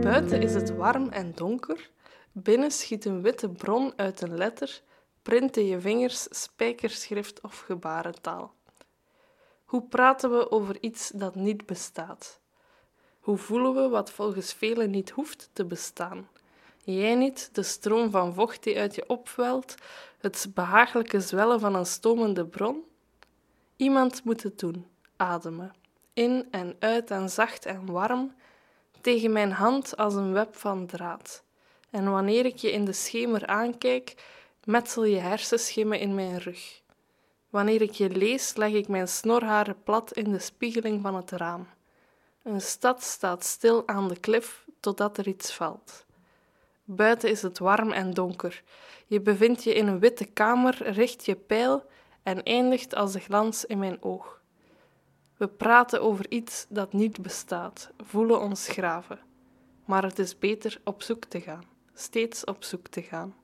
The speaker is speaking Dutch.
Buiten is het warm en donker. Binnen schiet een witte bron uit een letter. Printen je vingers, spijkerschrift of gebarentaal. Hoe praten we over iets dat niet bestaat? Hoe voelen we wat volgens velen niet hoeft te bestaan? Jij niet, de stroom van vocht die uit je opwelt, het behagelijke zwellen van een stomende bron? Iemand moet het doen, ademen, in en uit en zacht en warm, tegen mijn hand als een web van draad. En wanneer ik je in de schemer aankijk, metsel je hersenschimmen in mijn rug. Wanneer ik je lees, leg ik mijn snorharen plat in de spiegeling van het raam. Een stad staat stil aan de klif totdat er iets valt. Buiten is het warm en donker. Je bevindt je in een witte kamer, richt je pijl en eindigt als de glans in mijn oog. We praten over iets dat niet bestaat, voelen ons graven. Maar het is beter op zoek te gaan, steeds op zoek te gaan.